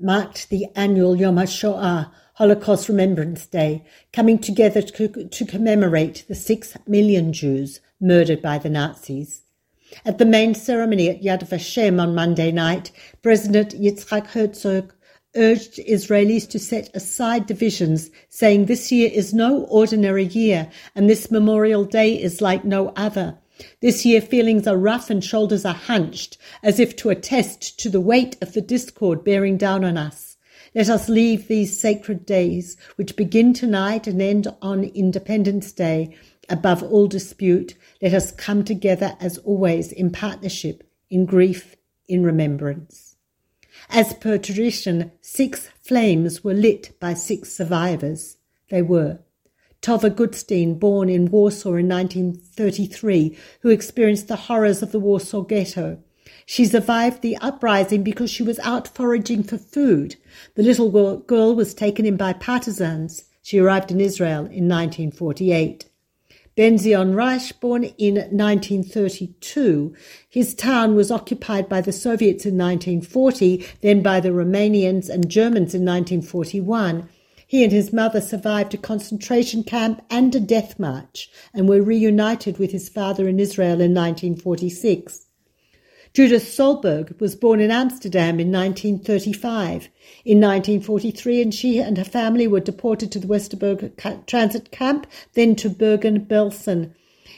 marked the annual Yom HaShoah, Holocaust Remembrance Day, coming together to, to commemorate the six million Jews murdered by the Nazis. At the main ceremony at Yad Vashem on Monday night, President Yitzhak Herzog urged Israelis to set aside divisions, saying this year is no ordinary year and this Memorial Day is like no other. This year, feelings are rough and shoulders are hunched, as if to attest to the weight of the discord bearing down on us. Let us leave these sacred days, which begin tonight and end on Independence Day, above all dispute. Let us come together as always in partnership, in grief, in remembrance. As per tradition, six flames were lit by six survivors. They were Tova Goodstein, born in Warsaw in 1933, who experienced the horrors of the Warsaw Ghetto. She survived the uprising because she was out foraging for food. The little girl was taken in by partisans. She arrived in Israel in 1948. Benzion Reich, born in 1932, his town was occupied by the Soviets in 1940, then by the Romanians and Germans in 1941. He and his mother survived a concentration camp and a death march and were reunited with his father in Israel in 1946. Judith Solberg was born in Amsterdam in 1935. In 1943, and she and her family were deported to the Westerbork transit camp, then to Bergen-Belsen.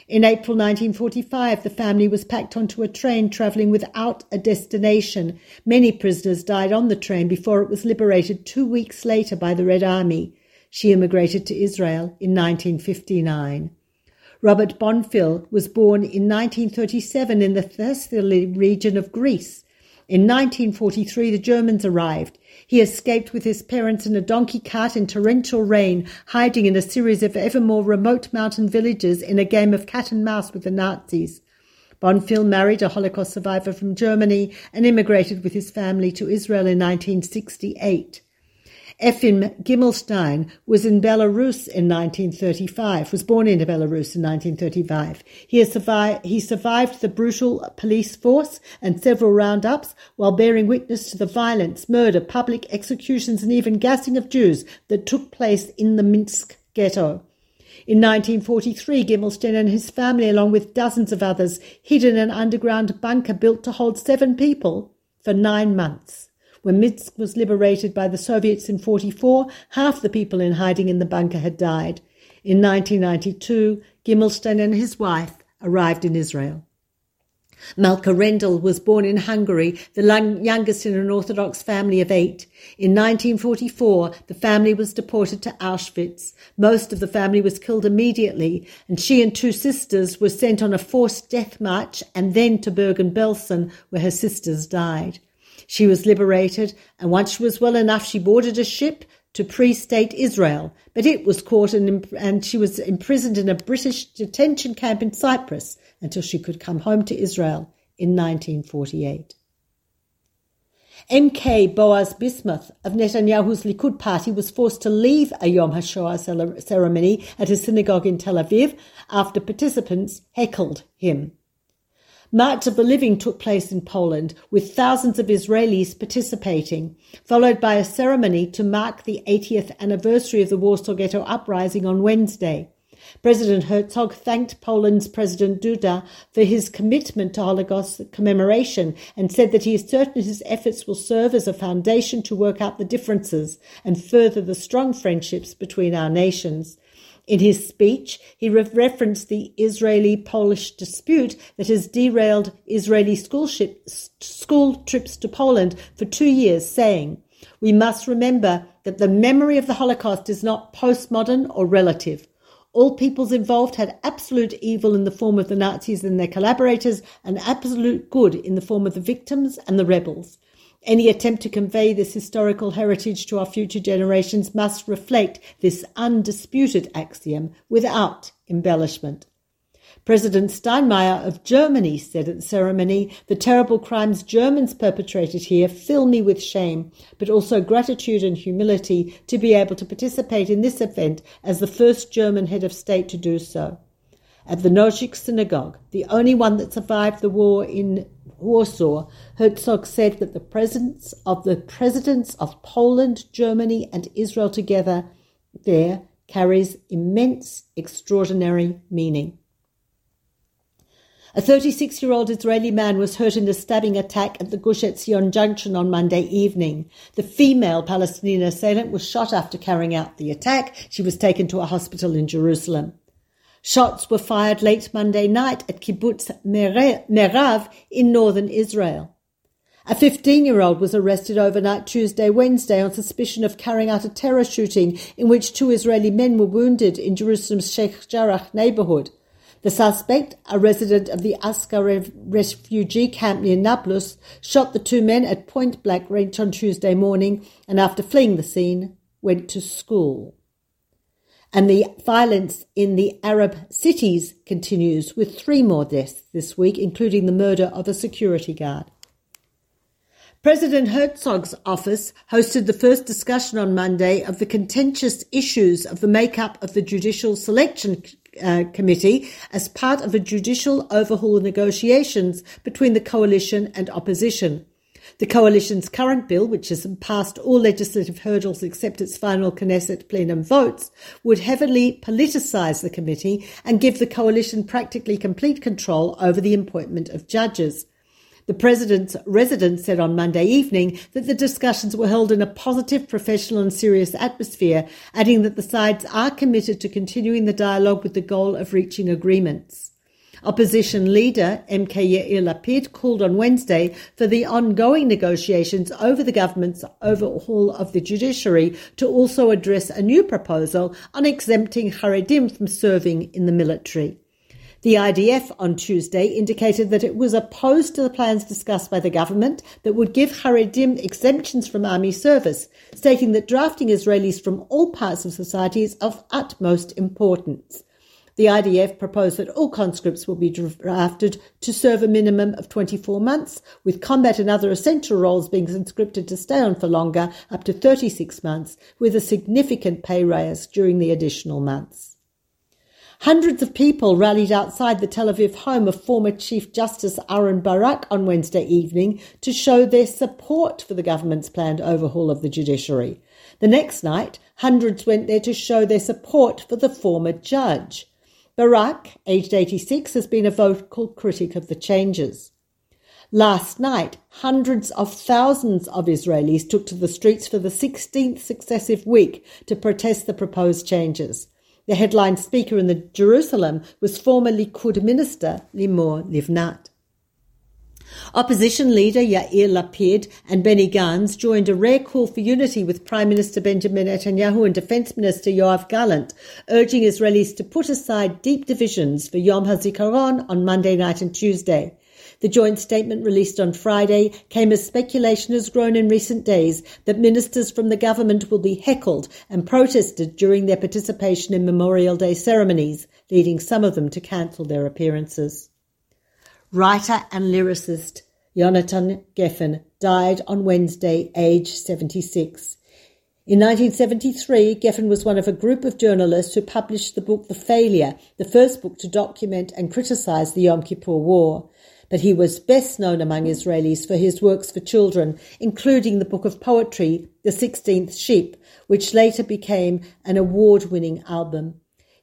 In April 1945, the family was packed onto a train travelling without a destination. Many prisoners died on the train before it was liberated two weeks later by the Red Army. She immigrated to Israel in 1959. Robert Bonfil was born in 1937 in the Thessaly region of Greece. In 1943, the Germans arrived. He escaped with his parents in a donkey cart in torrential rain, hiding in a series of ever more remote mountain villages in a game of cat and mouse with the Nazis. Bonfil married a Holocaust survivor from Germany and immigrated with his family to Israel in 1968. Efim Gimmelstein was in Belarus in 1935, was born in Belarus in 1935. He, survived, he survived the brutal police force and several roundups while bearing witness to the violence, murder, public executions, and even gassing of Jews that took place in the Minsk ghetto. In 1943, Gimmelstein and his family, along with dozens of others, hid in an underground bunker built to hold seven people for nine months. When Minsk was liberated by the Soviets in 44, half the people in hiding in the bunker had died. In 1992, Gimmelstein and his wife arrived in Israel. Malka Rendel was born in Hungary, the youngest in an Orthodox family of eight. In 1944, the family was deported to Auschwitz. Most of the family was killed immediately, and she and two sisters were sent on a forced death march and then to Bergen-Belsen, where her sisters died. She was liberated, and once she was well enough, she boarded a ship to pre-state Israel, but it was caught and, and she was imprisoned in a British detention camp in Cyprus until she could come home to Israel in 1948. MK Boaz Bismuth of Netanyahu's Likud party was forced to leave a Yom HaShoah ceremony at a synagogue in Tel Aviv after participants heckled him. March of the Living took place in Poland, with thousands of Israelis participating, followed by a ceremony to mark the 80th anniversary of the Warsaw Ghetto uprising on Wednesday. President Herzog thanked Poland's President Duda for his commitment to Holocaust commemoration and said that he is certain his efforts will serve as a foundation to work out the differences and further the strong friendships between our nations. In his speech, he re- referenced the Israeli Polish dispute that has derailed Israeli school, ship, school trips to Poland for two years, saying, We must remember that the memory of the Holocaust is not postmodern or relative. All peoples involved had absolute evil in the form of the Nazis and their collaborators, and absolute good in the form of the victims and the rebels. Any attempt to convey this historical heritage to our future generations must reflect this undisputed axiom without embellishment. President Steinmeier of Germany said at the ceremony, The terrible crimes Germans perpetrated here fill me with shame, but also gratitude and humility to be able to participate in this event as the first German head of state to do so. At the Nożyk synagogue, the only one that survived the war in Warsaw, Herzog said that the presence of the presidents of Poland, Germany, and Israel together there carries immense, extraordinary meaning. A 36 year old Israeli man was hurt in a stabbing attack at the Gush Etzion junction on Monday evening. The female Palestinian assailant was shot after carrying out the attack. She was taken to a hospital in Jerusalem. Shots were fired late Monday night at Kibbutz Merav in northern Israel. A 15 year old was arrested overnight Tuesday, Wednesday on suspicion of carrying out a terror shooting in which two Israeli men were wounded in Jerusalem's Sheikh Jarrah neighborhood. The suspect, a resident of the Askar refugee camp near Nablus, shot the two men at point blank range on Tuesday morning and after fleeing the scene, went to school. And the violence in the Arab cities continues with three more deaths this week, including the murder of a security guard. President Herzog's office hosted the first discussion on Monday of the contentious issues of the makeup of the Judicial Selection uh, Committee as part of a judicial overhaul negotiations between the coalition and opposition. The coalition's current bill, which has passed all legislative hurdles except its final Knesset plenum votes, would heavily politicise the committee and give the coalition practically complete control over the appointment of judges. The president's residence said on Monday evening that the discussions were held in a positive, professional, and serious atmosphere, adding that the sides are committed to continuing the dialogue with the goal of reaching agreements. Opposition leader MK Yair Lapid called on Wednesday for the ongoing negotiations over the government's overhaul of the judiciary to also address a new proposal on exempting Haredim from serving in the military. The IDF on Tuesday indicated that it was opposed to the plans discussed by the government that would give Haredim exemptions from army service, stating that drafting Israelis from all parts of society is of utmost importance. The IDF proposed that all conscripts will be drafted to serve a minimum of 24 months, with combat and other essential roles being conscripted to stay on for longer, up to 36 months, with a significant pay raise during the additional months. Hundreds of people rallied outside the Tel Aviv home of former Chief Justice Aaron Barak on Wednesday evening to show their support for the government's planned overhaul of the judiciary. The next night, hundreds went there to show their support for the former judge. Barak, aged 86, has been a vocal critic of the changes. Last night, hundreds of thousands of Israelis took to the streets for the 16th successive week to protest the proposed changes. The headline speaker in the Jerusalem was former Likud minister Limor Livnat. Opposition leader Yair Lapid and Benny Gantz joined a rare call for unity with Prime Minister Benjamin Netanyahu and Defense Minister Yoav Gallant, urging Israelis to put aside deep divisions for Yom HaZikaron on Monday night and Tuesday. The joint statement released on Friday came as speculation has grown in recent days that ministers from the government will be heckled and protested during their participation in Memorial Day ceremonies, leading some of them to cancel their appearances. Writer and lyricist Jonathan Geffen died on Wednesday, aged 76. In 1973, Geffen was one of a group of journalists who published the book The Failure, the first book to document and criticize the Yom Kippur War but he was best known among Israelis for his works for children, including the book of poetry, The Sixteenth Sheep, which later became an award winning album.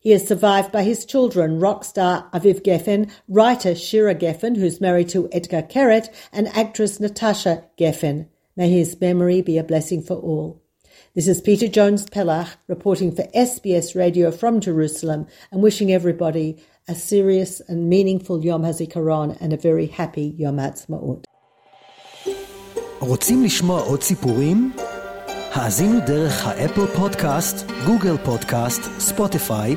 He is survived by his children, rock star Aviv Geffen, writer Shira Geffen, who's married to Etgar Keret, and actress Natasha Geffen. May his memory be a blessing for all. This is Peta Jones Pellach reporting for SBS Radio from Jerusalem and wishing everybody a serious and meaningful Yom HaZikaron and a very happy Yom HaTzmaut. רוצים לשמוע עוד סיפורים? האזינו דרך האפל פודקאסט, גוגל פודקאסט, ספוטיפיי